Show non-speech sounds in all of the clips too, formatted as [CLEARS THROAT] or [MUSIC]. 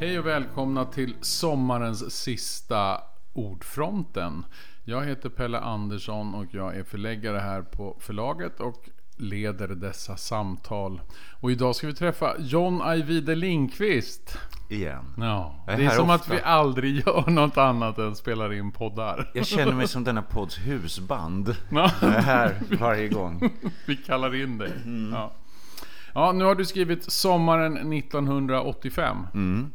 Hej och välkomna till sommarens sista Ordfronten. Jag heter Pelle Andersson och jag är förläggare här på förlaget och leder dessa samtal. Och idag ska vi träffa John Ajvide Lindqvist. Igen. Ja, är det är här som att ofta. vi aldrig [LAUGHS] gör något annat än spelar in poddar. Jag känner mig [LAUGHS] som denna podds husband. Ja. Jag är här varje gång. [LAUGHS] Vi kallar in dig. Mm. Ja. ja, nu har du skrivit sommaren 1985. Mm.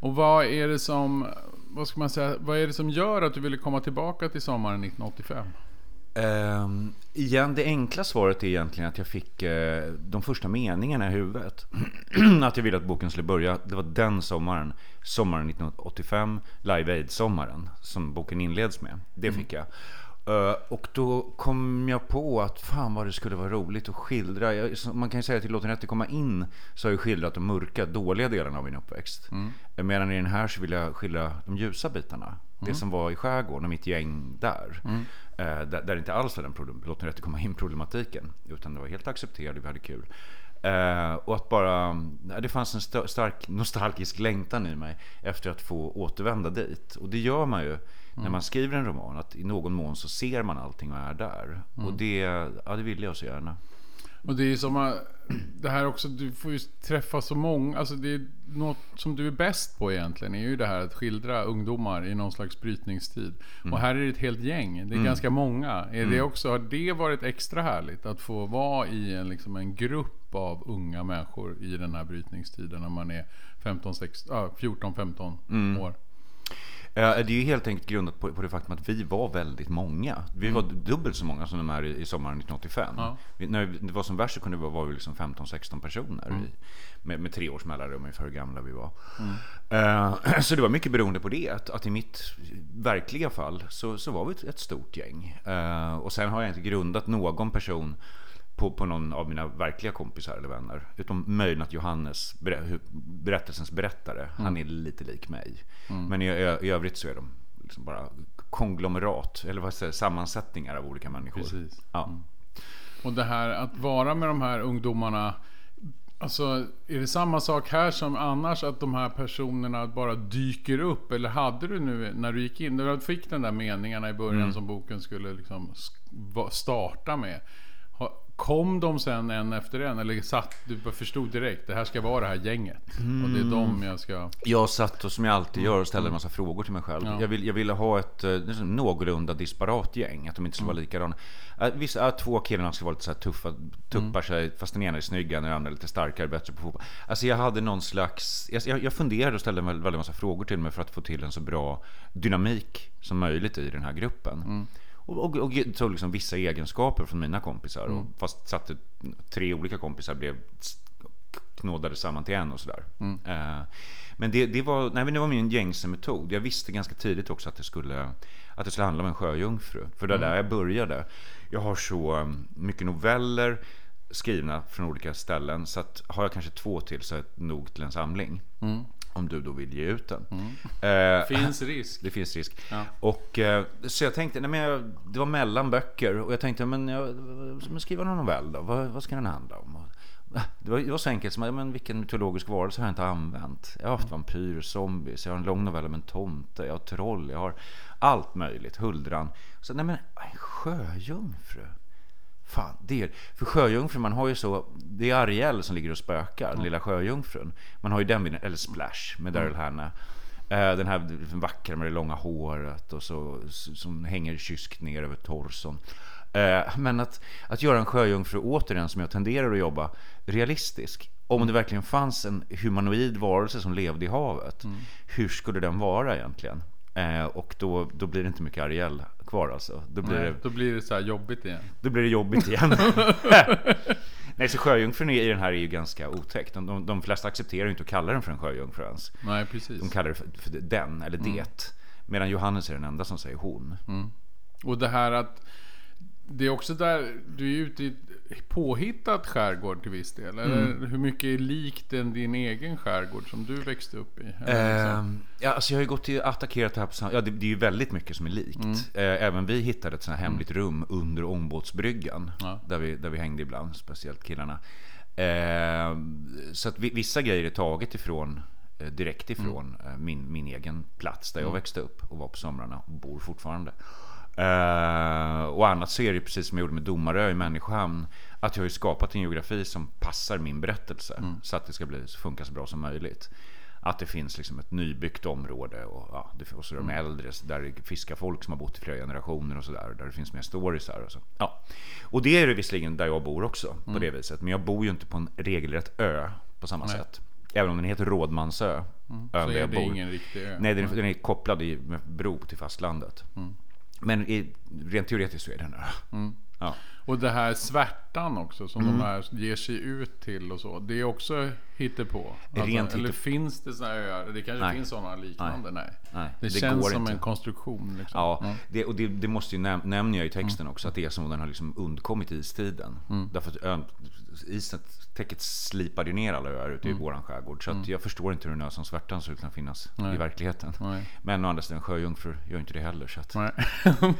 Och vad är det som, vad ska man säga, vad är det som gör att du ville komma tillbaka till sommaren 1985? Ehm, igen, det enkla svaret är egentligen att jag fick eh, de första meningarna i huvudet. [CLEARS THROAT] att jag ville att boken skulle börja. Det var den sommaren, sommaren 1985, Live Aid-sommaren, som boken inleds med. Det fick jag. Eh, och då kom jag på att fan vad det skulle vara roligt att skildra. Jag, man kan ju säga att i Låt den rätte komma in så har jag skildrat de mörka, dåliga delarna av min uppväxt. Eh, Medan i den här så vill jag skildra de ljusa bitarna. Det som var i skärgården och mitt gäng där. Eh, där, där det inte alls var den problem, Låt den rätte komma in problematiken. Utan det var helt accepterat, vi hade kul. Eh, och att bara, det fanns en sta- stark nostalgisk längtan i mig efter att få återvända dit. Och det gör man ju när man skriver en roman, att i någon mån så ser man allting och är där. Och det, ja, det vill jag så gärna. Och det är som [CLEARS THROAT] det här också, du får ju träffa så många, alltså det är något som du är bäst på egentligen, är ju det här att skildra ungdomar i någon slags brytningstid. Och här är det ett helt gäng, det är ganska många. Är det också, har det varit extra härligt att få vara i en, liksom en grupp av unga människor i den här brytningstiden när man är 15, 16, ja, 14, 15 år? Eh, Det är ju helt enkelt grundat på, på det faktum att vi var väldigt många. Vi var dubbelt så många som de är i, i sommaren 1985. Ja. Vi, när det var som värst så kunde vi vara liksom 15-16 personer. I, med, med tre års mellanrum ungefär hur gamla vi var. Eh, [CLEARS THROAT] så det var mycket beroende på det. Att, att i mitt verkliga fall så, så var vi ett, ett stort gäng. Eh, och sen har jag inte grundat någon person på, på någon av mina verkliga kompisar eller vänner. Utom möjligen att Johannes, berättelsens berättare, han är lite lik mig. Men i, i, övrigt så är de liksom bara konglomerat, eller vad säger sammansättningar av olika människor. Precis. Ja. Och det här att vara med de här ungdomarna. Alltså, är det samma sak här som annars? Att de här personerna bara dyker upp? Eller hade du nu, när du gick in, när du fick den där meningarna i början som boken skulle liksom starta med. Kom de sen en efter en? Eller satt du bara förstod direkt, det här ska vara det här gänget? Och det är de jag ska... Jag satt och som jag alltid gör och ställde en massa frågor till mig själv. Ja. Jag, vill, jag ville ha ett liksom någorlunda disparat gäng, att de inte skulle vara likadana. Äh, Vissa, äh, två killarna ska vara lite så här tuffa, tuppar sig, fast den ena är snyggare, den andra är lite starkare, bättre på fotboll. Alltså jag hade någon slags, jag, jag funderade och ställde en väldigt, massa frågor till mig för att få till en så bra dynamik som möjligt i den här gruppen. Och, och, och tog liksom vissa egenskaper från mina kompisar. Och fast satte tre olika kompisar blev knådade samman till en och sådär. Eh, men det, det, var, nej, men det var min gängse metod. Jag visste ganska tidigt också att det skulle, att det skulle handla om en sjöjungfru. För det var där jag började. Jag har så um, mycket noveller skrivna från olika ställen. Så att har jag kanske två till så är det nog till en samling. Om du då vill ge ut den. Eh, Finns risk. det finns risk. Ja. Och, eh, så jag tänkte, nej men jag, det var mellan böcker och jag tänkte, men jag men skriva någon novell då? Vad, vad ska den handla om? Och, [LAUGHS] det, var, det var så enkelt som, men vilken mytologisk varelse har jag inte använt? Jag har haft vampyrer, zombies, jag har en lång novell om en tomte, jag har troll, jag har allt möjligt, huldran. Så nej men, en sjöjungfru? Fan, det är, för sjöjungfrun, man har ju så, det är Ariel som ligger och spökar, lilla sjöjungfrun. Man har ju den bilden, eller Splash med Daryl Hannah. Eh, Den här vackra med det långa håret och så, som hänger kyskt ner över torson. Eh, Men att, att göra en sjöjungfru återigen, som jag tenderar att jobba, realistisk. Om det verkligen fanns en humanoid varelse som levde i havet, hur skulle den vara egentligen? Eh, och då, då blir det inte mycket Ariel kvar alltså. Då blir, Nej, det, då blir det så här jobbigt igen. då blir det jobbigt igen. [LAUGHS] [LAUGHS] Nej, så sjöjungfrun i den här är ju ganska otäck. De, de, de flesta accepterar ju inte att kalla den för en sjöjungfru ens. Nej, precis. De kallar det för, för den eller det. Medan Johannes är den enda som säger hon. Och det här att det är också där du är ute i påhittat skärgård till viss del. Eller Mm. hur mycket är likt den din egen skärgård som du växte upp i? Ehm, ja, alltså jag har ju gått och attackerat det här på sam- Ja, det, det är ju väldigt mycket som är likt. Mm. Eh, även vi hittade ett sånt här hemligt rum under ångbåtsbryggan. Ja. Där, vi, där vi hängde ibland, speciellt killarna. Ehm, så att vi, vissa grejer är taget ifrån eh, direkt ifrån eh, min, min egen plats där jag växte upp och var på somrarna och bor fortfarande. Uh, och annat så är det precis som jag gjorde med Domarö i Människohamn. Att jag har ju skapat en geografi som passar min berättelse. Mm. Så att det ska bli, funka så bra som möjligt. Att det finns liksom ett nybyggt område och, ja, och så de Mm. äldre, där det fiskar folk som har bott i flera generationer och sådär. Där det finns mer stories här och så. Ja. Och det är det visserligen där jag bor också på det viset. Men jag bor ju inte på en regelrätt ö på samma Mm. Nej. sätt. Även om den heter Rådmansö. ön Så är jag det bor. ingen riktig ö. Nej, den, den är kopplad i med bro till fastlandet. Mm. Men i, rent teoretiskt så är den ö. Ja. Och det här svärtan också som Mm. de här ger sig ut till och så. Det är också hittepå. Alltså, Rent eller hitte- finns det sådana öar? Det kanske Nej. finns sådana liknande? Nej. Nej, Det, det känns går som inte. en konstruktion. Liksom. Ja, Mm. det, och det, det måste ju näm- nämner jag i texten också att det är som om den har liksom undkommit istiden. Mm. Därför att ön, isen, täcket slipade ju ner alla öar ute i Mm. våran skärgård. Så att jag förstår inte hur en ö som Svärtan skulle kunna finnas i verkligheten. Nej. Men å andra sidan, sjöjungfrur gör inte det heller. Så att, Nej.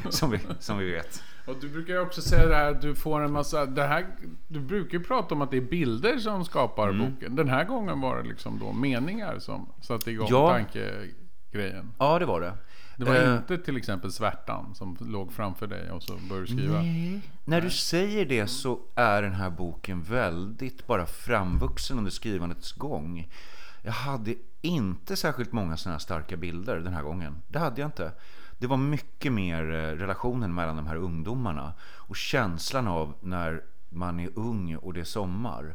[LAUGHS] som, vi, som vi vet. Och du brukar ju också säga det här att du får en massa... Det här, du brukar ju prata om att det är bilder som skapar Mm. boken. Den här gången var det liksom då meningar som satte igång Ja. tankegrejen. Ja, det var det. Det var Eh, inte till exempel svärtan som låg framför dig och så började du skriva. När du säger det så är den här boken väldigt bara framvuxen under skrivandets gång. Jag hade inte särskilt många sådana här starka bilder den här gången. Det hade jag inte. Det var mycket mer eh, relationen mellan de här ungdomarna och känslan av när man är ung och det är sommar.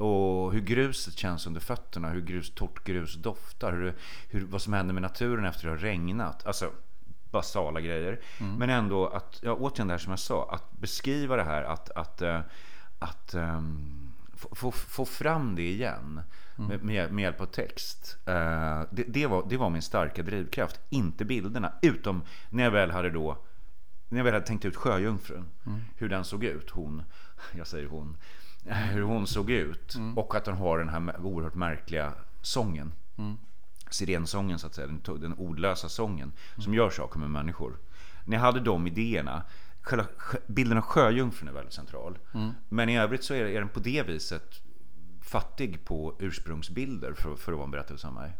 Och hur gruset känns under fötterna, hur grus, torrt grus doftar, hur, hur, vad som händer med naturen efter det har regnat. Alltså basala grejer. Men ändå att, ja, återigen det här som jag sa, att beskriva det här, att, att, eh, att ehm, få, få, fram det igen med, med, med hjälp av text. Eh, det, det, var, det var min starka drivkraft, inte bilderna. Utom när jag väl hade då när jag väl hade tänkt ut Sjöjungfrun, hur den såg ut, hon, [LAUGHS] jag säger hon, hur hon såg ut och att hon har den här oerhört märkliga sången. Sirensången så att säga, den, den ordlösa sången som gör saker med människor. När jag hade de idéerna, själva bilden av Sjöjungfrun är väldigt central. Men i övrigt så är, är den på det viset fattig på ursprungsbilder för, för att vara en berättelse om mig.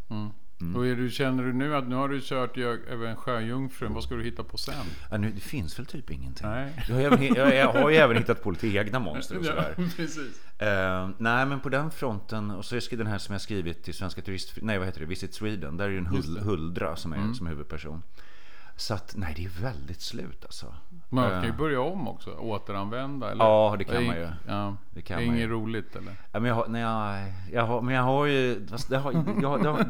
Och är du, känner du nu att nu har du kört ju över en sjöjungfrun, vad ska du hitta på sen? Ja, nu, det finns väl typ ingenting. Nej. Jag, har även, jag, jag har ju även hittat på lite egna monster och sådär. [LAUGHS] precis. Eh, nej men på den fronten, och så är den här som jag skrivit till Svenska Turist... Nej vad heter det? Visit Sweden. Där är det en hul, Huldra som är som huvudperson. Så att, nej det är väldigt slut alltså. Man kan ju Eh, börja om också, återanvända. Eller? Ja, det kan är- man ju. Ja, Det kan är man inget ju. roligt eller? Ja, men jag har, nej, jag har, men jag har ju, det har, jag, det har,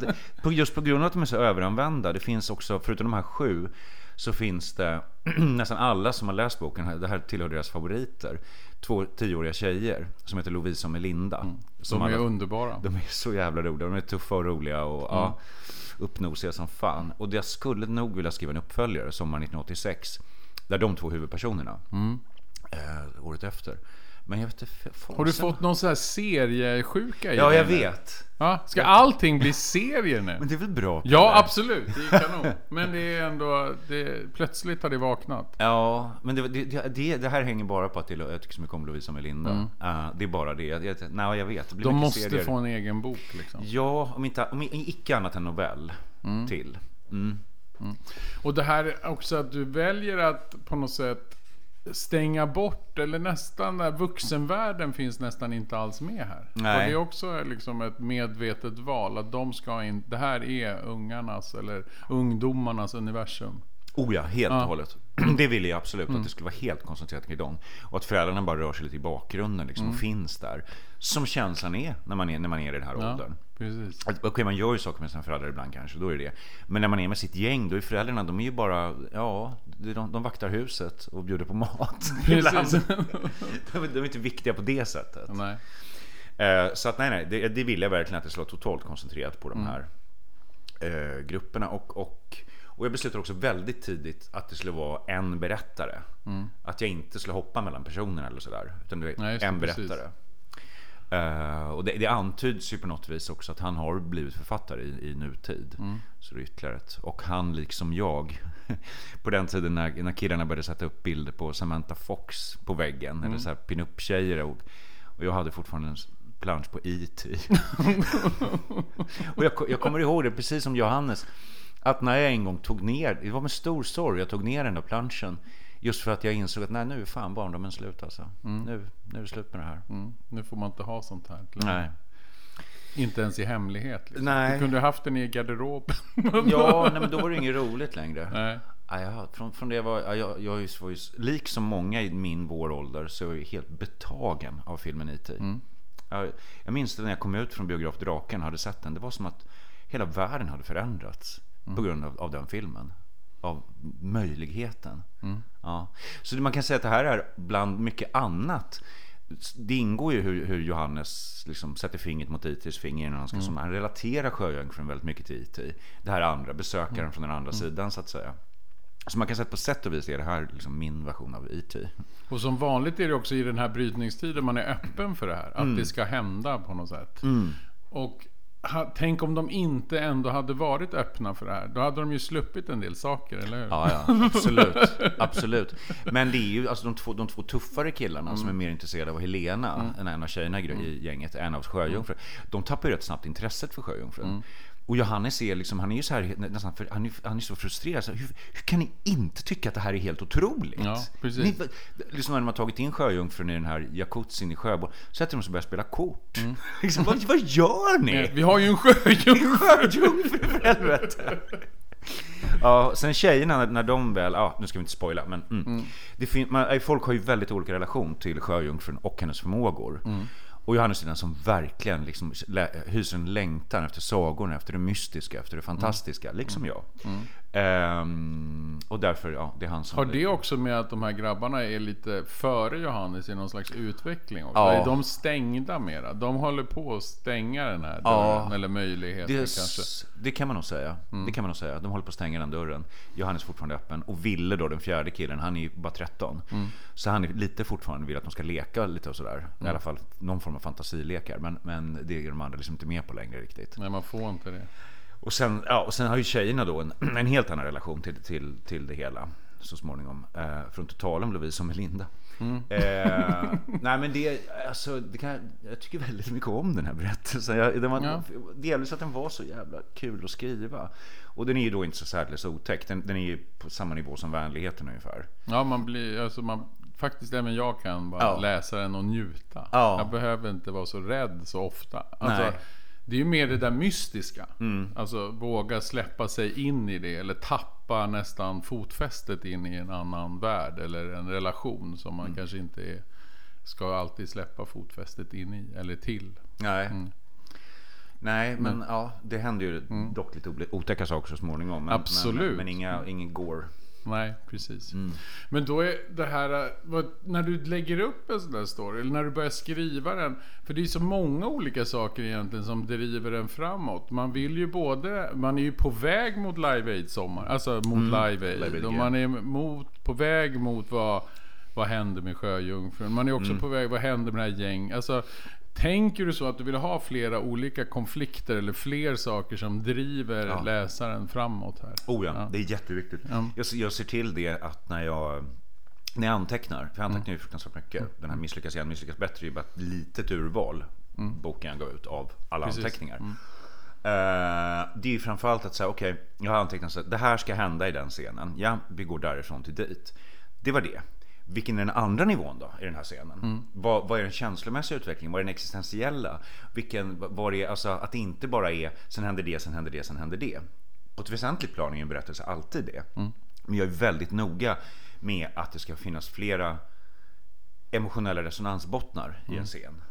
det, just på grund av att de är så överanvända, det finns också, förutom de här sju, så finns det [CLEARS THROAT] nästan alla som har läst boken, det här tillhör deras favoriter, två tioåriga tjejer som heter Lovisa och Melinda. Som De är alla- underbara. de är så jävla roliga. De är tuffa och roliga och ja, Mm. Uppnosiga som fan. Och jag skulle nog vilja skriva en uppföljare sommaren 1986. Där de två huvudpersonerna. Eh, året efter. Men jag vet inte. Mm. Har du fått någon sån här seriesjuka i Ja, dig jag nu? vet. Ja, ska allting bli serier nu? Men det är väl bra? Ja, Kalle? absolut. Det är kanon. Men det är ändå... Det, plötsligt har det vaknat. Ja, men det, det, det, det här hänger bara på att det, jag tycker så mycket om Lovisa Melinda. Eh, det är bara det. Jag, jag, nej, jag vet. Det blir Mm. De mycket måste serier. få en egen bok liksom. Ja, om, inte, om icke annat än novell till. Mm. Och det här är också att du väljer att på något sätt stänga bort, eller nästan, där vuxenvärlden finns nästan inte alls med här. Nej. Och det är också liksom ett medvetet val, att de ska in, det här är ungarnas eller ungdomarnas universum. Oh ja, helt och hållet. [CLEARS THROAT] Det ville jag absolut, Mm. att det skulle vara helt koncentrerat kring dem. Och att föräldrarna bara rör sig lite i bakgrunden liksom, och finns där. Som känslan är när man är, när man är i den här Mm. Ja, åldern. precis. Okej, man gör ju saker med sina föräldrar ibland kanske, då är det. Men när man är med sitt gäng, då är föräldrarna, de är ju bara, ja, de, de vaktar huset och bjuder på mat. [LAUGHS] Precis. [LAUGHS] de, de är inte viktiga på det sättet. Nej. Eh, Så att nej, nej, det, det vill jag verkligen att det ska vara totalt koncentrerat på de här eh, grupperna. Och, och, och jag beslutade också väldigt tidigt att det skulle vara en berättare. Att jag inte skulle hoppa mellan personerna eller sådär. Utan du vet, Nej, en precis. Eh, och det, det antyds ju på något vis också att han har blivit författare i, i nutid. Så det är ytterligare ett. Och han liksom jag. [LAUGHS] på den tiden när, när killarna började sätta upp bilder på Samantha Fox på väggen. Eller så här pinup-tjejer. Och, och jag hade fortfarande en plansch på E.T. [LAUGHS] och jag, jag kommer ihåg det precis som Johannes. Att när jag en gång tog ner, det var med stor sorg jag tog ner den där planschen. Just för att jag insåg att nej, nu är fan barndomen slut alltså. Mm. Nu, nu är det slut med det här. Mm. Nu får man inte ha sånt här. Nej. Inte ens i hemlighet. Liksom. Nej. Du kunde haft den i garderoben. [LAUGHS] Ja, nej, men då var det inget roligt längre. Nej. Ja, jag, från, från det var, ja, jag, jag var ju, lik som många i min vår ålder så är jag helt betagen av filmen E.T. Jag, jag minns det när jag kom ut från biograf Draken och hade sett den. Det var som att hela världen hade förändrats på grund av, av den filmen. Av möjligheten. Ja. Så man kan säga att det här är bland mycket annat. Det ingår ju hur, hur Johannes liksom sätter fingret mot ITs finger när han ska som Han relaterar Sjöjungfrun väldigt mycket till IT. Det här andra, besökaren från den andra sidan så att säga. Så man kan säga att på sätt och vis är det här liksom min version av IT. Och som vanligt är det också i den här brytningstiden man är öppen för det här. Att det ska hända på något sätt. Och ha, tänk om de inte ändå hade varit öppna för det här. Då hade de ju sluppit en del saker, eller hur? Ja, ja, absolut. absolut. Men det är ju alltså de två, de två tuffare killarna som är mer intresserade av Helena, en, en av tjejerna i gr- i gänget, en av Sjöjungfrun. De tappar ju rätt snabbt intresset för Sjöjungfrun. Och Johannes är liksom, han är ju så här, nästan för, han, är, han är så frustrerad. Så här, hur, hur kan ni inte tycka att det här är helt otroligt? Ja, precis. Ni, liksom när de har tagit in Sjöjungfrun i den här jacuzzin i Sjöbo, sätter de sig och börjar spela kort. [LAUGHS] liksom, vad, vad gör ni? Vi har ju en sjöjungfru. [LAUGHS] Sjöjungfru för helvete! [LAUGHS] Ja, sen tjejerna när- de väl, ja nu ska vi inte spoila men mm. Det fin- man, folk har ju väldigt olika relation till Sjöjungfrun och hennes förmågor. Och Johannes är den som verkligen liksom hyser en längtan efter sagorna, efter det mystiska, efter det fantastiska, liksom jag. Ehm, och därför, ja, det är han som... Har det också med att de här grabbarna är lite före Johannes i någon slags utveckling? Också? Ja. Är de stängda mera? De håller på att stänga den här dörren, Ja. eller möjligheten Det, kanske. det kan man nog säga. Det kan man nog säga. De håller på att stänga den dörren. Johannes är fortfarande öppen. Och Ville då, den fjärde killen, han är ju bara 13. Så han är lite fortfarande vill att de ska leka lite och sådär. I alla fall någon form av fantasilekar. Men, men det är de andra liksom inte med på längre riktigt. Nej, man får inte det. Och sen, ja, och sen har ju tjejerna då en, [CLEARS THROAT] en helt annan relation till, till, till det hela. Så småningom. Eh, för att inte tala om Lovisa och Melinda. Eh, [LAUGHS] nej men det, alltså, det kan, jag tycker väldigt mycket om den här berättelsen. Jag, den var, Ja. Delvis att den var så jävla kul att skriva. Och den är ju då inte så särdeles otäck. Den, den är ju på samma nivå som vänligheten ungefär. Ja, man blir, alltså man, faktiskt även jag kan bara Ja. läsa den och njuta. Ja. Jag behöver inte vara så rädd så ofta. Alltså, Nej. Det är ju mer det där mystiska. Alltså våga släppa sig in i det eller tappa nästan fotfästet in i en annan värld eller en relation som man kanske inte är, ska alltid släppa fotfästet in i eller till. Nej. Nej, men ja, det händer ju dock lite otäcka saker så småningom. Men, Absolut. Men, men inga, ingen gore. Nej, precis. Men då är det här, vad, när du lägger upp en sån där story, eller när du börjar skriva den. För det är så många olika saker egentligen som driver den framåt. Man vill ju både, man är ju på väg mot Live Aid-sommar, alltså mot Live Aid. Live Aid, man är mot, på väg mot vad, vad händer med Sjöjungfrun. Man är också på väg, vad händer med det här gäng? Alltså, Tänker du så att du vill ha flera olika konflikter eller fler saker som driver Ja. läsaren framåt här? Oh ja, det är jätteviktigt. Ja. Jag, jag ser till det att när jag, när jag antecknar, för jag antecknar ju fruktansvärt mycket. Den här Misslyckas igen, misslyckas bättre är ju bara ett litet urval. Boken jag gav ut av alla Precis. anteckningar. Eh, det är ju framförallt att säga, okej, jag har antecknat så att det här ska hända i den scenen. Ja, vi går därifrån till dit. Det var det. Vilken är den andra nivån då i den här scenen? Vad, vad är den känslomässiga utvecklingen? Vad är den existentiella? Vilken, vad är, alltså att det inte bara är sen händer det, sen händer det, sen händer det. På ett väsentligt plan är en berättelse alltid det. Men jag är väldigt noga med att det ska finnas flera emotionella resonansbottnar i en scen.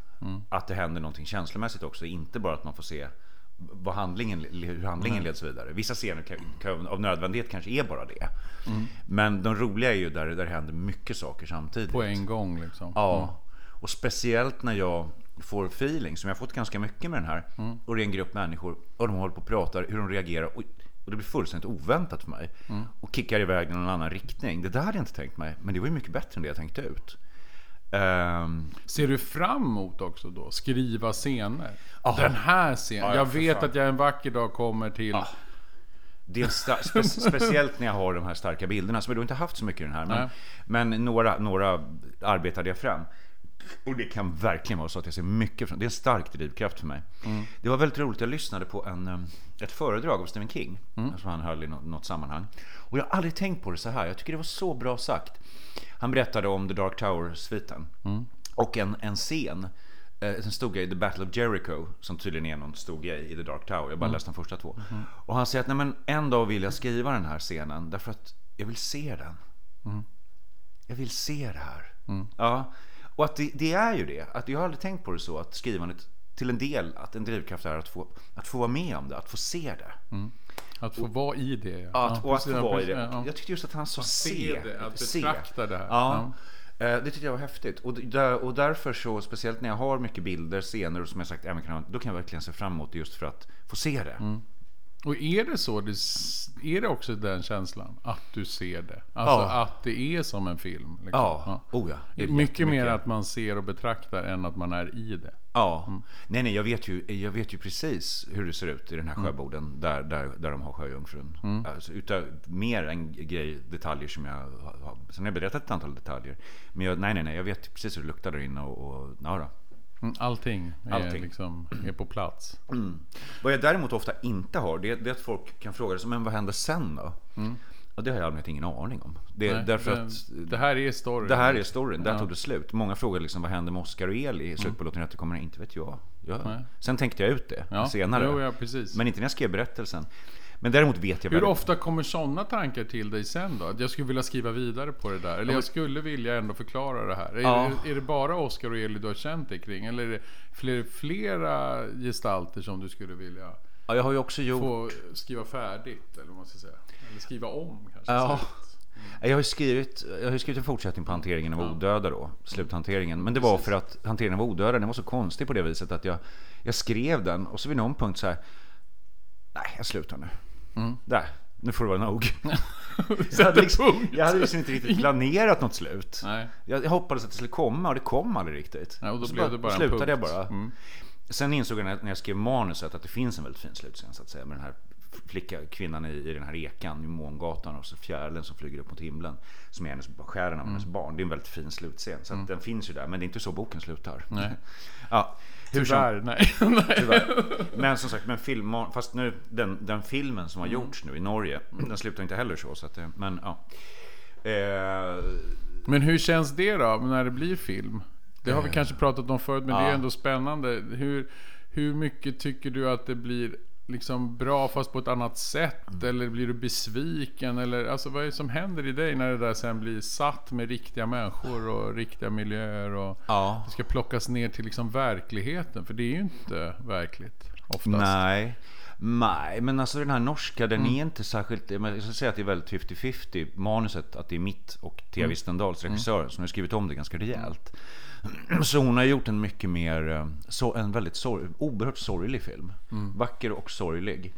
Att det händer någonting känslomässigt också, inte bara att man får se vad handlingen, hur handlingen leds vidare. Vissa scener kan, kan, av nödvändighet kanske är bara det. Men de roliga är ju där, där det händer mycket saker samtidigt. På en gång liksom. Ja, och speciellt när jag får feeling, som jag har fått ganska mycket med den här. Och det är en grupp människor och de håller på och pratar, hur de reagerar. Och, och det blir fullständigt oväntat för mig. Och kickar iväg i någon annan riktning. Det där hade jag inte tänkt mig, men det var ju mycket bättre än det jag tänkte ut. Ehm, Ser du fram emot också då? Skriva scener? Ja. Den här scenen. Ja, ja, jag vet fan. att jag en vacker dag kommer till... Ja. det är spe- [LAUGHS] speciellt när jag har de här starka bilderna, som jag då inte haft så mycket i den här. Men, men några, några arbetade jag fram. Och det kan verkligen vara så att jag ser mycket från det. är en stark drivkraft för mig. Det var väldigt roligt, jag lyssnade på en, eh, ett föredrag av Stephen King. Som han höll i något, sammanhang. Och jag har aldrig tänkt på det så här. Jag tycker det var så bra sagt. Han berättade om The Dark Tower-sviten. Och en, en scen. eh, En stor grej, The Battle of Jericho, som tydligen är någon stor grej i The Dark Tower. Jag bara läst de första två. Och han säger att Nej, men en dag vill jag skriva den här scenen därför att jag vill se den. Jag vill se det här. Ja. Och att det, det är ju det. Att jag har aldrig tänkt på det så att skrivandet till en del, att en drivkraft är att få, att få vara med om det, att få se det. Att få vara i det. Ja. Ja, att, och att få vara i det. ja. Jag tyckte just att han sa se. se det, att betrakta det här. Ja. Eh, Det tyckte jag var häftigt. Och, där, och därför så, speciellt när jag har mycket bilder, scener och som jag sagt, även kan, då kan jag verkligen se fram emot det just för att få se det. Mm. Och är det så, är det också den känslan? Att du ser det? Alltså Ja. att det är som en film? Liksom. Ja, oh ja. Det är Mycket mer att man ser och betraktar än att man är i det. Ja. Mm. Nej, nej, jag vet, ju, jag vet ju precis hur det ser ut i den här Mm. sjöboden där, där, där de har sjöjungfrun. Alltså, utav, mer än grej, detaljer som jag har. Sen har jag berättat ett antal detaljer. Men jag, nej, nej, nej, jag vet precis hur det luktar där inne och, och ja. Mm, Allting är, Allting. Liksom, är på plats. Vad jag däremot ofta inte har, det, det är att folk kan fråga sig, men vad händer sen då? Och det har jag allmänhet ingen aning om. Det, Mm. Nej, därför det, att det här är storyn. det här är storyn, där Ja. tog det slut. Många frågar liksom, vad händer med Oscar och Eli i slutet på Låt kommer Inte vet jag. Nej. sen tänkte jag ut det Ja, senare. jo, ja. Men inte när jag skrev berättelsen. Men däremot vet jag Hur väldigt- ofta kommer sådana tankar till dig sen då? Att jag skulle vilja skriva vidare på det där. Eller jag skulle vilja ändå förklara det här. Är, Ja. det, är det bara Oscar och Eli du har känt dig kring? Eller är det fler, flera gestalter som du skulle vilja Ja, jag har ju också gjort... få skriva färdigt? Eller vad man ska säga. Eller skriva om kanske. Ja. slut. Jag har skrivit, jag har skrivit en fortsättning på hanteringen av odöda då, sluthanteringen. Men det var för att hanteringen av odöda, den var så konstig på det viset att jag, jag skrev den och så vid någon punkt så här. Nej, jag slutar nu. Där, nu får det vara nog. [LAUGHS] jag, hade liksom, jag hade liksom inte riktigt planerat något slut. Nej. Jag, hoppades att det skulle komma och det kom aldrig riktigt. Ja, och då så blev det bara slutade jag bara. Mm. Sen insåg jag när jag skrev manuset att det finns en väldigt fin slutscen så att säga med den här flicka, kvinnan i, i den här ekan i mångatan och så fjärilen som flyger upp mot himlen som är hennes, skären av hennes Mm. barn. Det är en väldigt fin slutscen så att den finns ju där men det är inte så boken slutar. Nej. [LAUGHS] ja, hur som- Tyvärr, nej. [LAUGHS] nej. Tyvärr. Men som sagt, men film, fast nu, den, den filmen som har Mm. gjorts nu i Norge, den slutar inte heller så. så att, men ja. Eh, Men hur känns det då när det blir film? Det har vi kanske pratat om förut, men det är Ja. ändå spännande. Hur, hur mycket tycker du att det blir liksom bra fast på ett annat sätt? Mm. Eller blir du besviken? Eller alltså, vad är det som händer i dig när det där sen blir satt med riktiga människor och riktiga miljöer? Och ja. det ska plockas ner till liksom verkligheten. För det är ju inte verkligt oftast. Nej. Nej, men alltså den här norska den Mm. är inte särskilt, jag ska säga att det är väldigt 50-50 manuset, att det är mitt och. Mm. Wistendahls regissör som har skrivit om det ganska rejält. [CLEARS THROAT] Så hon har gjort en mycket mer, eh, så, en väldigt sorg, oerhört sorglig film. Mm. Vacker och sorglig.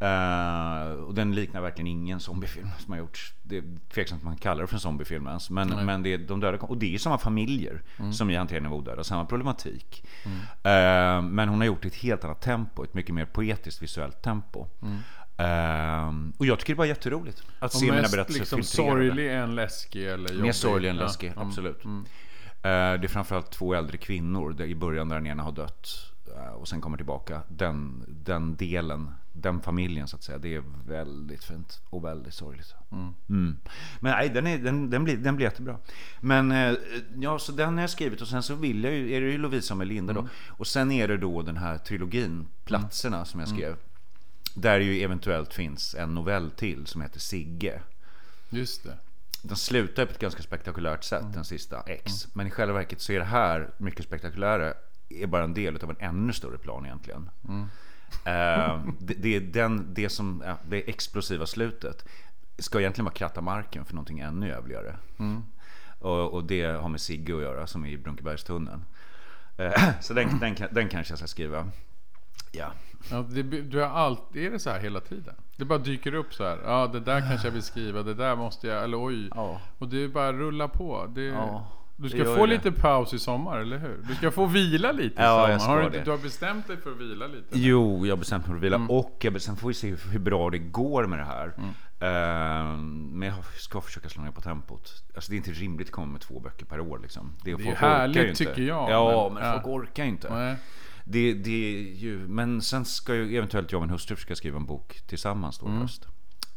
Eh, och den liknar verkligen ingen zombiefilm som har gjorts. Det är tveksamt att man kallar det för en zombiefilm ens. Men, men det är de döda, och det är samma familjer som i Hanteringen av odöda, samma problematik. Eh, men hon har gjort det i ett helt annat tempo, ett mycket mer poetiskt visuellt tempo. Eh, och jag tycker det var jätteroligt att Och se mina berättelser liksom filtrerade. sorglig än läskig eller jobbig. Mer sorglig än Ja, läskig, mm, absolut. Mm. Eh, Det är framförallt två äldre kvinnor i början där den ena har dött eh, och sen kommer tillbaka. Den, den delen, den familjen så att säga. Det är väldigt fint och väldigt sorgligt. Mm. Men nej, den, är, den, den, blir, den blir jättebra. Men eh, ja, så den har jag skrivit och sen så vill jag ju, är det ju Lovisa och Melinda då. Och sen är det då den här trilogin, Platserna, som jag skrev. Där ju eventuellt finns en novell till som heter Sigge. Just det. Den slutar på ett ganska spektakulärt sätt, den sista X. Men i själva verket så är det här mycket spektakulära är bara en del av en ännu större plan egentligen. Eh, det, det är den, det som, ja, det explosiva slutet ska egentligen vara kratta marken för någonting ännu jävligare. Och, och det har med Sigge att göra som är i Brunkebergstunneln. Eh, [CLEARS THROAT] så den, den, den kanske jag ska skriva. Ja. Ja, det, du har alltid, är det så här hela tiden? Det bara dyker upp så här. Ja, det där kanske jag vill skriva. Det där måste jag. Eller oj. Ja. Och det är bara rulla på. Det, Ja. Du ska Det få det. lite paus i sommar, eller hur? Du ska få vila lite i Ja, sommar. jag ska har du, det. du har bestämt dig för att vila lite? Jo, jag har bestämt mig för att vila. Mm. Och jag, sen får vi se hur, bra det går med det här. Ehm, men jag ska försöka slå ner på tempot. Alltså det är inte rimligt att komma med två böcker per år. Liksom. Det, är härligt, orkar ju inte. tycker jag, Ja, men- men, folk orkar inte. Nej. Det, det är ju, men sen ska ju eventuellt jag och min hustru försöka skriva en bok tillsammans då Mm. höst.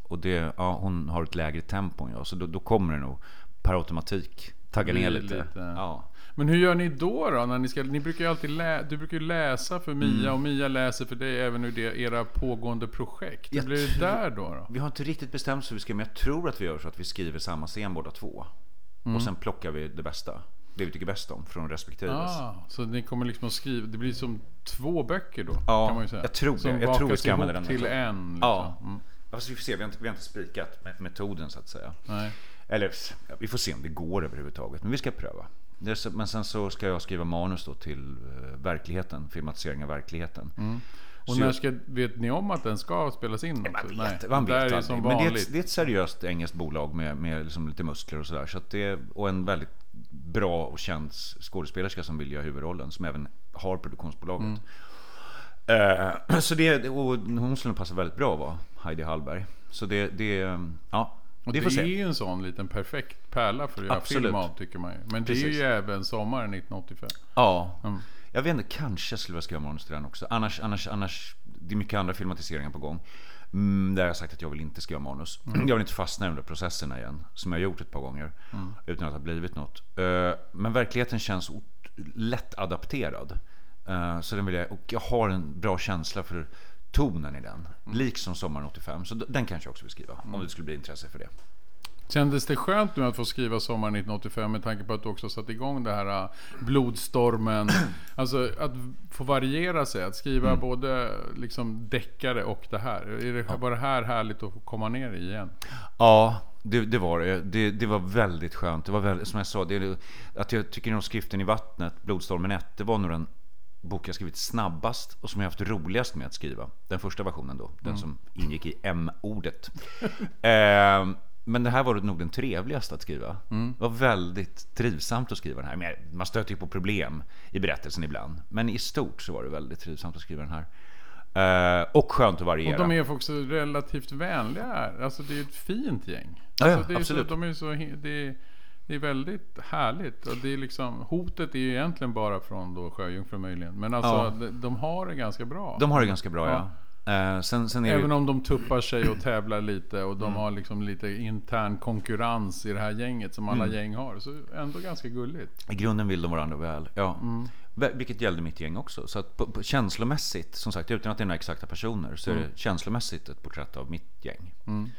Och det, ja, hon har ett lägre tempo än jag, så då, då kommer det nog per automatik tagga ner lite. lite- Ja. Men hur gör ni då? då när ni, ska, ni brukar alltid lä, du brukar ju läsa för Mia Mm. och Mia läser för dig även ur det, era pågående projekt. Hur Jag blir det där då? då? Vi har inte riktigt bestämt så vi ska, men jag tror att vi gör så att vi skriver samma scen båda två. Mm. Och sen plockar vi det bästa. Det vi tycker bäst om från respektive. Ah, så ni kommer liksom att skriva, det blir som två böcker då? Ja, kan man säga. jag tror det. Som Jag tror vi ska använda den till en. Liksom. Ja. Mm. Fast vi får se, vi har inte, vi har inte spikat med- metoden så att säga. Nej. Eller vi får se om det går överhuvudtaget. Men vi ska pröva. Det så- Men sen så ska jag skriva manus då till eh, verkligheten, filmatisering av verkligheten. Mm. Och Så när ska, vet ni om att den ska spelas in? Man vet, Nej, man vet är aldrig. Men det är, ett, det är ett seriöst engelskt bolag med, med liksom lite muskler och sådär. Så det och en väldigt bra och känd skådespelerska som vill göra huvudrollen. Som även har produktionsbolaget. Mm. Eh, [CLEARS THROAT] så det, och hon skulle passa väldigt bra att vara Heidi Hallberg. Så det, det ja. Och Det det är ju en sån liten perfekt pärla för att göra Absolut. film av tycker man ju. Men det är Precis. ju även sommaren 1985. Ja. Mm. Jag vet inte, kanske skulle jag skriva manus till den också. Annars, annars, annars, det är mycket andra filmatiseringar på gång. Mm, där jag sagt att jag vill inte skriva manus. Mm. Jag vill inte fastna där processerna igen. Som jag har gjort ett par gånger. Utan att det har blivit något. Eh, Men verkligheten känns lätt adapterad. Eh, Så den vill jag, och jag har en bra känsla för tonen i den. Mm. Liksom sommaren 85. Så den kanske jag också vill skriva. Om det skulle bli intresse för det. Kändes det skönt nu att få skriva sommaren 1985 med tanke på att du också satt igång det här äh, blodstormen? [CLEARS THROAT] Alltså att få variera sig, att skriva Mm. både liksom deckare och det här. Är det, Var det här härligt att komma ner i igen? Ja, det, det var det. det. Det var väldigt skönt. Det var väldigt, som jag sa, det, att jag tycker nog Skriften i vattnet, Blodstormen 1, det var nog den bok jag skrivit snabbast och som jag haft roligast med att skriva. Den första versionen då, den som ingick i M-ordet. [LAUGHS] eh, men det här var nog den trevligaste att skriva. Det var väldigt trivsamt att skriva den här. Men man stöter ju på problem i berättelsen ibland. Men i stort så var det väldigt trivsamt att skriva den här. Eh, och skönt att variera. Och de är också relativt vänliga. Alltså det är ett fint gäng. Ja, ja, alltså, det är absolut. Så, de är så, det, är, det är väldigt härligt. Och det är liksom, hotet är ju egentligen bara från då Sjöjungfrun möjligen. Men alltså Ja. de, de har det ganska bra. De har det ganska bra, ja. Eh, sen, sen Även om de tuppar sig och tävlar lite och de Mm. har liksom lite intern konkurrens i det här gänget som alla Mm. gäng har. Så ändå ganska gulligt. I grunden vill de varandra väl. Ja. Mm. Vil- Vilket gällde mitt gäng också. Så att på, på, känslomässigt, som sagt utan att det är några exakta personer, så är det känslomässigt ett porträtt av mitt gäng. Mm.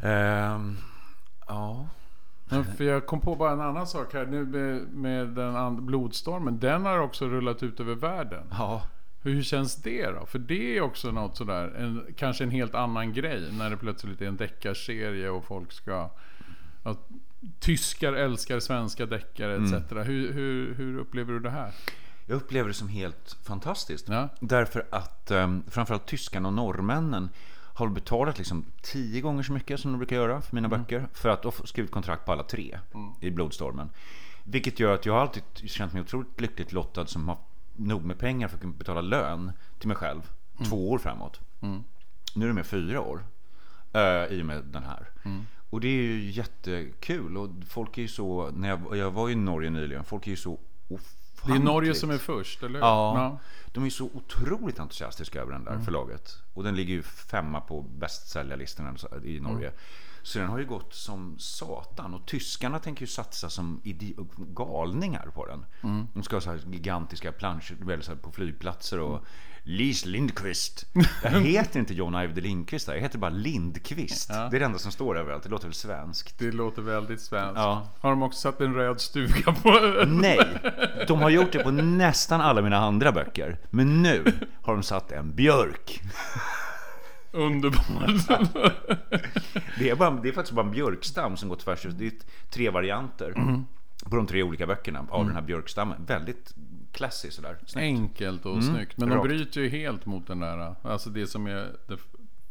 Ehm, ja. För jag kom på bara en annan sak här nu med, med den blodstormen. Den har också rullat ut över världen. ja. Hur känns det då? För det är också något sådär, en, kanske en helt annan grej. När det plötsligt är en deckarserie och folk ska... Att, tyskar älskar svenska deckare etc. Mm. Hur, hur, hur upplever du det här? Jag upplever det som helt fantastiskt. Ja. Därför att um, framförallt tyskarna och norrmännen har betalat liksom tio gånger så mycket som de brukar göra för mina böcker. För att ha skrivit kontrakt på alla tre i Blodstormen. Vilket gör att jag har alltid känt mig otroligt lyckligt lottad som har nog med pengar för att kunna betala lön till mig själv två år framåt. Nu är det med fyra år eh, i och med den här. Och det är ju jättekul. Och folk är ju så, när jag, jag var i Norge nyligen, folk är ju så Det är Norge ofantligt- som är först, eller hur? Ja, de är så otroligt entusiastiska över den där förlaget. Och den ligger ju femma på bästsäljarlistorna i Norge. Så den har ju gått som satan. Och tyskarna tänker ju satsa som galningar på den. De ska ha så här gigantiska planscher på flygplatser och Lis Lindqvist. Jag heter inte John Ajvide Lindqvist där. Jag heter bara Lindqvist. Ja. Det är det enda som står överallt. Det låter väl svenskt. Det låter väldigt svenskt. Ja. Har de också satt en röd stuga på Nej, de har gjort det på nästan alla mina andra böcker. Men nu har de satt en björk. Underbart. [LAUGHS] Det är, bara, det är faktiskt bara en björkstam som går tvärs över. Det är tre varianter på de tre olika böckerna av den här björkstammen. Väldigt classy sådär. Snyggt. Enkelt och snyggt. Men de rakt. bryter ju helt mot den där, alltså det som är det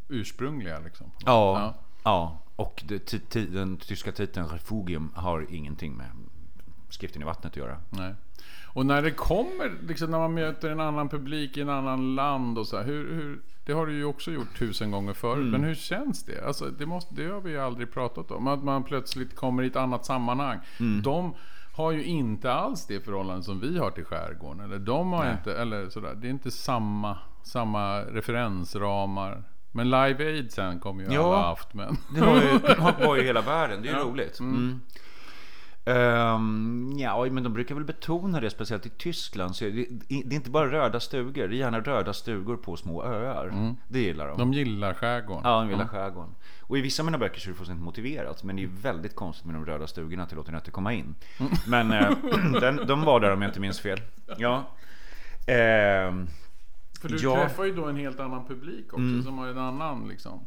ursprungliga liksom. Ja, ja. och det, den tyska titeln Refugium har ingenting med skriften i vattnet att göra. Nej. Och när det kommer, liksom när man möter en annan publik i en annan land och så här, hur, hur, det har du ju också gjort tusen gånger förut. Mm. Men hur känns det? Alltså, det, måste, det har vi ju aldrig pratat om. Att man plötsligt kommer i ett annat sammanhang. Mm. De har ju inte alls det förhållande som vi har till skärgården. Eller de har Nej. inte, eller sådär. Det är inte samma, samma referensramar. Men Live Aid sen kommer ju Ja. alla haft. Men... Det har ju, [LAUGHS] var ju hela världen, det är ju roligt. Mm. Ehm, ja, men de brukar väl betona det, speciellt i Tyskland. Så det, det är inte bara röda stugor, det är gärna röda stugor på små öar. Det gillar de. De gillar skärgården. Ja, de gillar skärgården. Och i vissa av mina böcker så är det fullständigt motiverat. Men det är väldigt konstigt med de röda stugorna att det låter inte komma in. Men eh, [CLEARS THROAT] den, de var där om jag inte minns fel. Ja. Ehm, För du Ja. Mm. träffar ju då en helt annan publik också. Som har en annan liksom.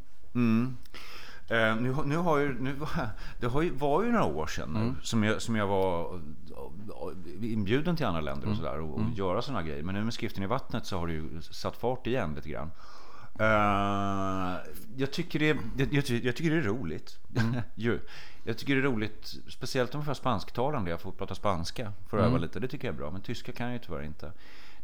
Eh, nu, har- nu har ju, nu, [LAUGHS] det har ju, var ju några år sedan nu, som, jag, som jag var eh, inbjuden till andra länder och sådär och, och göra sådana grejer. Men nu med skriften i vattnet så har det ju satt fart igen lite grann. Eh, jag, tycker det, jag, jag, jag tycker det är roligt. [LAUGHS] ju. Jag tycker det är roligt, speciellt om jag får spansktalande. Jag får prata spanska för att öva lite. Det tycker jag är bra. Men tyska kan jag ju tyvärr inte.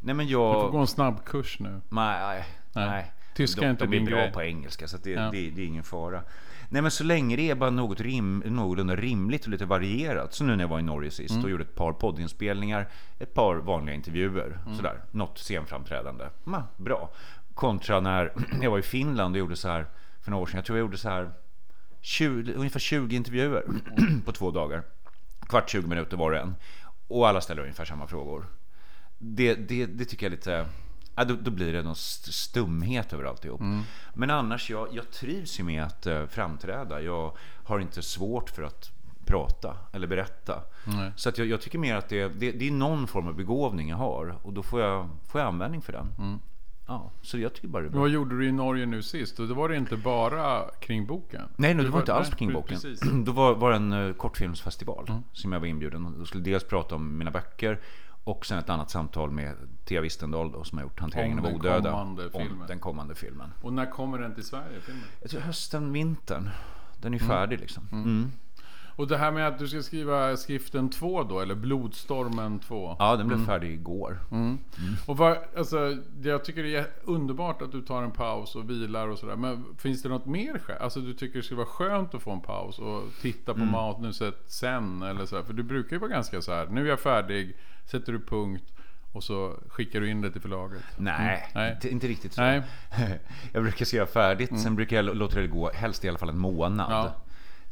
Nej men jag... Du får gå en snabbkurs nu. Nej, Nej. nej. Tyska de, är inte de är din bra grej. på engelska så det, Ja. det, det är ingen fara. Nej men så länge det är bara något rim, någorlunda rimligt och lite varierat. Så nu när jag var i Norge sist Mm. och gjorde ett par poddinspelningar, ett par vanliga intervjuer, Mm. sådär. Något scenframträdande. Ma, bra. Kontra när [CLEARS THROAT] jag var i Finland och gjorde så här för några år sedan. Jag tror jag gjorde så här 20, ungefär 20 intervjuer [CLEARS THROAT] på två dagar. Kvart 20 minuter var det en. Och alla ställer ungefär samma frågor det, det, det tycker jag är lite... Ja, då, då blir det någon st- stumhet över alltihop. Men annars, jag, jag trivs ju med att uh, framträda. Jag har inte svårt för att prata eller berätta. Nej. Så att jag, jag tycker mer att det, det, det är någon form av begåvning jag har. Och då får jag, får jag användning för den. Ja, så jag tycker bara det är bra. vad gjorde du i Norge nu sist? Och det var det inte bara kring boken? Nej, nej, det var inte alls kring boken. Precis. [CLEARS THROAT] Då var, var det en uh, kortfilmsfestival som jag var inbjuden. Då skulle dels prata om mina böcker och sen ett annat samtal med Thea Wistendal då, som har gjort Hanteringen Om av den odöda. kommande om filmen. den kommande filmen. Och när kommer den till Sverige? Filmen? Hösten, vintern. Den är ju färdig liksom. Mm. Och det här med att du ska skriva skriften 2 då, eller Blodstormen 2. Ja, den blev färdig igår. Och vad, alltså, jag tycker det är underbart att du tar en paus och vilar och sådär. Men finns det något mer skäl? Alltså du tycker det skulle vara skönt att få en paus och titta på manuset sen eller så här. För du brukar ju vara ganska så här. nu är jag färdig, sätter du punkt och så skickar du in det till förlaget. Nej, Nej. Inte, inte riktigt så. Nej. [LAUGHS] jag brukar skriva färdigt, sen brukar jag låta det gå helst i alla fall en månad. Ja.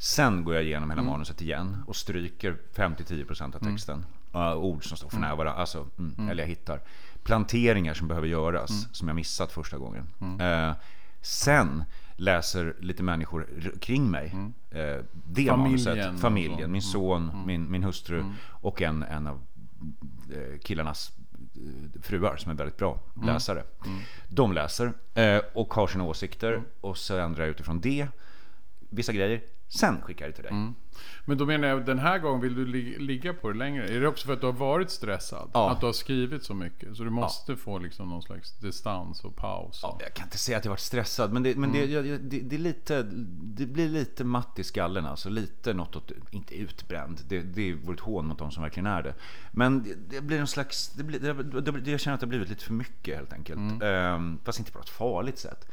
Sen går jag igenom hela manuset igen och stryker 5-10% av texten. Uh, ord som står för nära varandra, alltså, mm, eller jag hittar. Planteringar som behöver göras, som jag missat första gången. Eh, sen läser lite människor kring mig eh, det Familjen manuset. Familjen, min son, min, min hustru och en, en av eh, killarnas eh, fruar som är väldigt bra läsare. De läser eh, och har sina åsikter och så ändrar jag utifrån det. Vissa grejer. Sen skickar jag det till dig. Men då menar jag, den här gången vill du li- ligga på det längre. Är det också för att du har varit stressad? Ja. Att du har skrivit så mycket? Så du måste få liksom någon slags distans och paus? Ja, jag kan inte säga att jag varit stressad, men, det, men det, jag, jag- det, det, är lite, det blir lite matt i skallen. Alltså lite något åt, inte utbränd, det, det vore ett hån mot de som verkligen är det. Men det, det blir en slags, det blir, det, det, jag känner att det har blivit lite för mycket helt enkelt. Ehm, fast inte på ett farligt sätt.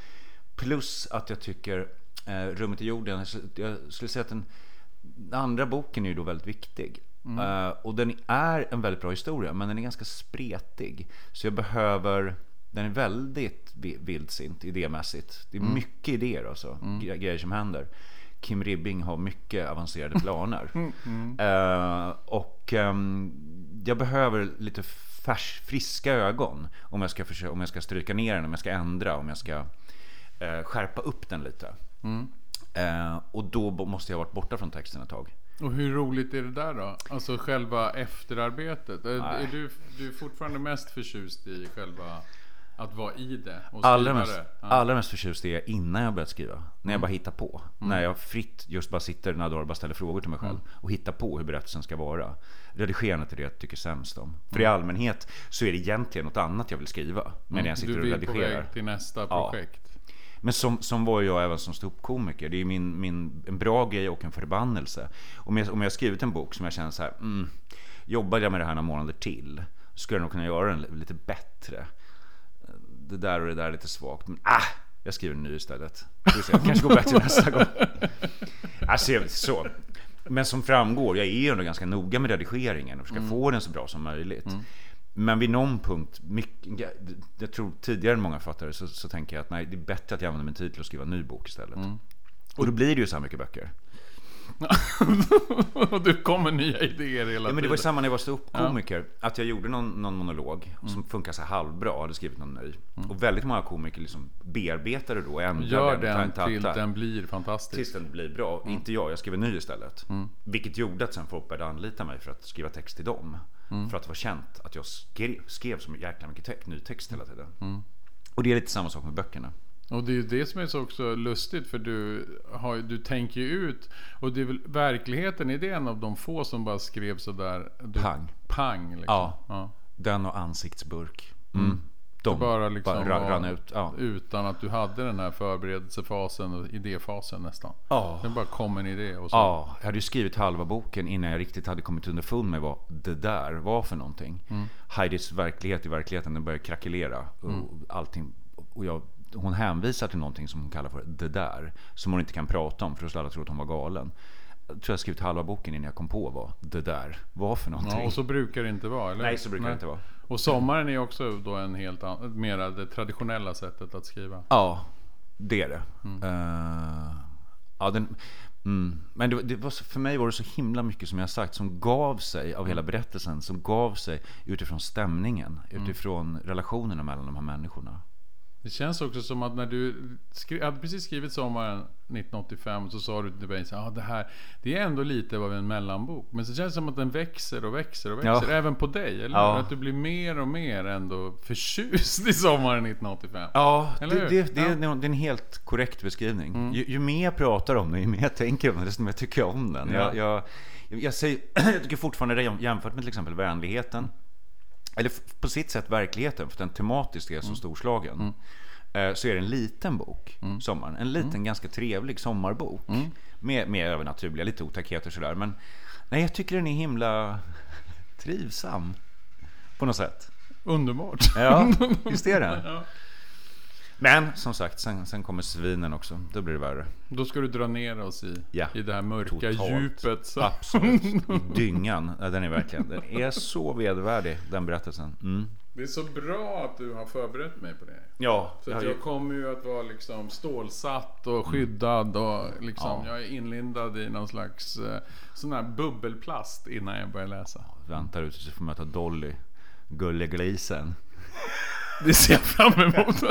Plus att jag tycker Rummet i jorden, jag skulle- säga att den, den andra boken är ju då väldigt viktig. Eh, och den är en väldigt bra historia, men den är ganska spretig. Så jag behöver, den är väldigt vi- vildsint idémässigt. Det är mycket idéer alltså, gre- grejer som händer. Kim Ribbing har mycket avancerade [LAUGHS] planer. Eh, och ehm, jag behöver lite färs, friska ögon om jag, ska försöka, om jag ska stryka ner den, om jag ska ändra, om jag ska eh, skärpa upp den lite. Eh, och då måste jag ha varit borta från texten ett tag. Och hur roligt är det där då? Alltså själva efterarbetet? Är, är du, du är fortfarande mest förtjust i själva att vara i det och Allra mest, det? Ja. allra mest förtjust är jag innan jag börjat skriva. När jag bara hittar på. När jag fritt just bara sitter några dagar och bara ställer frågor till mig själv. Och hittar på hur berättelsen ska vara. Redigerandet är det jag tycker sämst om. För i allmänhet så är det egentligen något annat jag vill skriva. Medan jag sitter du och vill på redigerar. väg till nästa Ja. Men som, som var jag även som ståuppkomiker. Det är min, min, en bra grej och en förbannelse. Om jag, om jag skrivit en bok som jag känner så här, mm, Jobbade jag med det här några månader till, skulle jag nog kunna göra den lite bättre. Det där och det där är lite svagt, men ah, jag skriver en ny istället. Det kanske går bättre nästa gång. Alltså, så. Men som framgår, jag är ju ändå ganska noga med redigeringen och försöker mm. få den så bra som möjligt. Mm. Men vid någon punkt, mycket, jag tror tidigare än många fattare, så, så tänker jag att nej, det är bättre att jag använder min tid till att skriva en ny bok istället. Mm. Och då blir det ju så här mycket böcker. [LAUGHS] och du kommer nya idéer hela tiden. Ja, men det var ju samma när jag var ståuppkomiker. Ja. Att jag gjorde någon, någon monolog mm. som funkar så halvbra, hade skrivit någon ny. Mm. Och väldigt många komiker liksom bearbetade då, ändrade Gör den, den till den blir fantastisk. Tills den blir bra. Mm. Inte jag, jag skrev en ny istället. Mm. Vilket gjorde att sen folk började anlita mig för att skriva text till dem. Mm. För att det var känt att jag skrev, skrev så jäkla mycket text, ny text hela tiden. Mm. Och det är lite samma sak med böckerna. Och det är ju det som är så också lustigt för du, har, du tänker ju ut och det är väl verkligheten, är det en av de få som bara skrev sådär? Du, pang. Pang liksom. Ja. ja. Den och ansiktsburk. Mm. De bara liksom bara rann ut. Ja. Utan att du hade den här förberedelsefasen och idéfasen nästan. Ja. Det bara kom en idé och så. Ja, jag hade ju skrivit halva boken innan jag riktigt hade kommit underfund med vad det där var för någonting. Mm. Heidis verklighet i verkligheten, den började krackelera. Och mm. allting. Och jag hon hänvisar till någonting som hon kallar för det där. Som hon inte kan prata om för skulle alla tro att hon var galen. Jag tror jag skrivit halva boken innan jag kom på vad det där var för någonting. Ja, och så brukar det inte vara, eller? Nej, så brukar Nej. det inte vara. Och sommaren är också då en helt annan, mera det traditionella sättet att skriva. Ja, det är det. Mm. Uh, ja, den, mm. Men det, det, var, för mig var det så himla mycket som jag sagt som gav sig av hela berättelsen. Som gav sig utifrån stämningen, mm. utifrån relationerna mellan de här människorna. Det känns också som att när du skri- hade precis skrivit sommaren 1985 så sa du till mig att ah, det här det är ändå lite av en mellanbok. Men så känns det som att den växer och växer och växer. Ja. Även på dig, eller ja. Att du blir mer och mer ändå förtjust i sommaren 1985. Ja, det, det, det, ja. det, är en helt korrekt beskrivning. Mm. Ju, ju, mer jag pratar om den, ju mer jag tänker om den, desto mer tycker jag om den. Jag, jag, jag, säger, [CLEARS THROAT] jag tycker fortfarande jämfört med till exempel Vänligheten eller på sitt sätt verkligheten, för den tematiskt är så mm. storslagen. Mm. Eh, så är det en liten bok, mm. Sommaren. En liten, mm. ganska trevlig sommarbok. Mm. Med, med övernaturliga, lite otäckheter sådär. Men nej, jag tycker den är himla trivsam. På något sätt. Underbart. Ja, [LAUGHS] visst är den. ja. Men som sagt, sen, sen kommer svinen också. Då blir det värre. Då ska du dra ner oss i, ja, i det här mörka totalt. djupet. Så. Absolut. [LAUGHS] I dyngan. Ja, den är verkligen, den är så vedervärdig, den berättelsen. Mm. Det är så bra att du har förberett mig på det. Ja. Så att jag kommer ju att vara liksom stålsatt och skyddad och liksom, ja. jag är inlindad i någon slags eh, sån här bubbelplast innan jag börjar läsa. Väntar ut tills du får möta Dolly, gulleglisen. Det ser jag fram emot.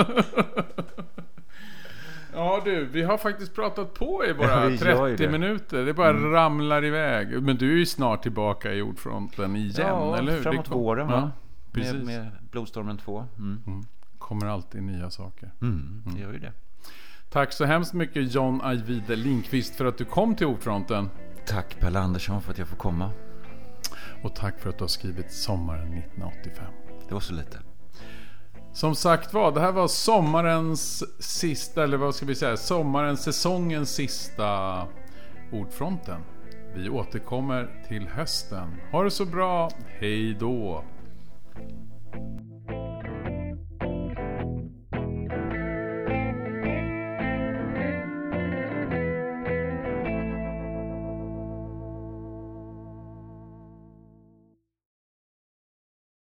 Ja du, vi har faktiskt pratat på i bara ja, 30 minuter. Det bara mm. ramlar iväg. Men du är ju snart tillbaka i ordfronten igen, ja, eller hur? framåt våren va? Precis. Med, med Blodstormen 2. Mm. Mm. Kommer alltid nya saker. Mm, det gör ju det. Tack så hemskt mycket John Ajvide Linkvist för att du kom till Ordfronten. Tack Pelle Andersson för att jag får komma. Och tack för att du har skrivit Sommaren 1985. Det var så lite. Som sagt var, det här var sommarens sista, eller vad ska vi säga, sommarens, säsongens sista Ordfronten. Vi återkommer till hösten. Ha det så bra, hej då!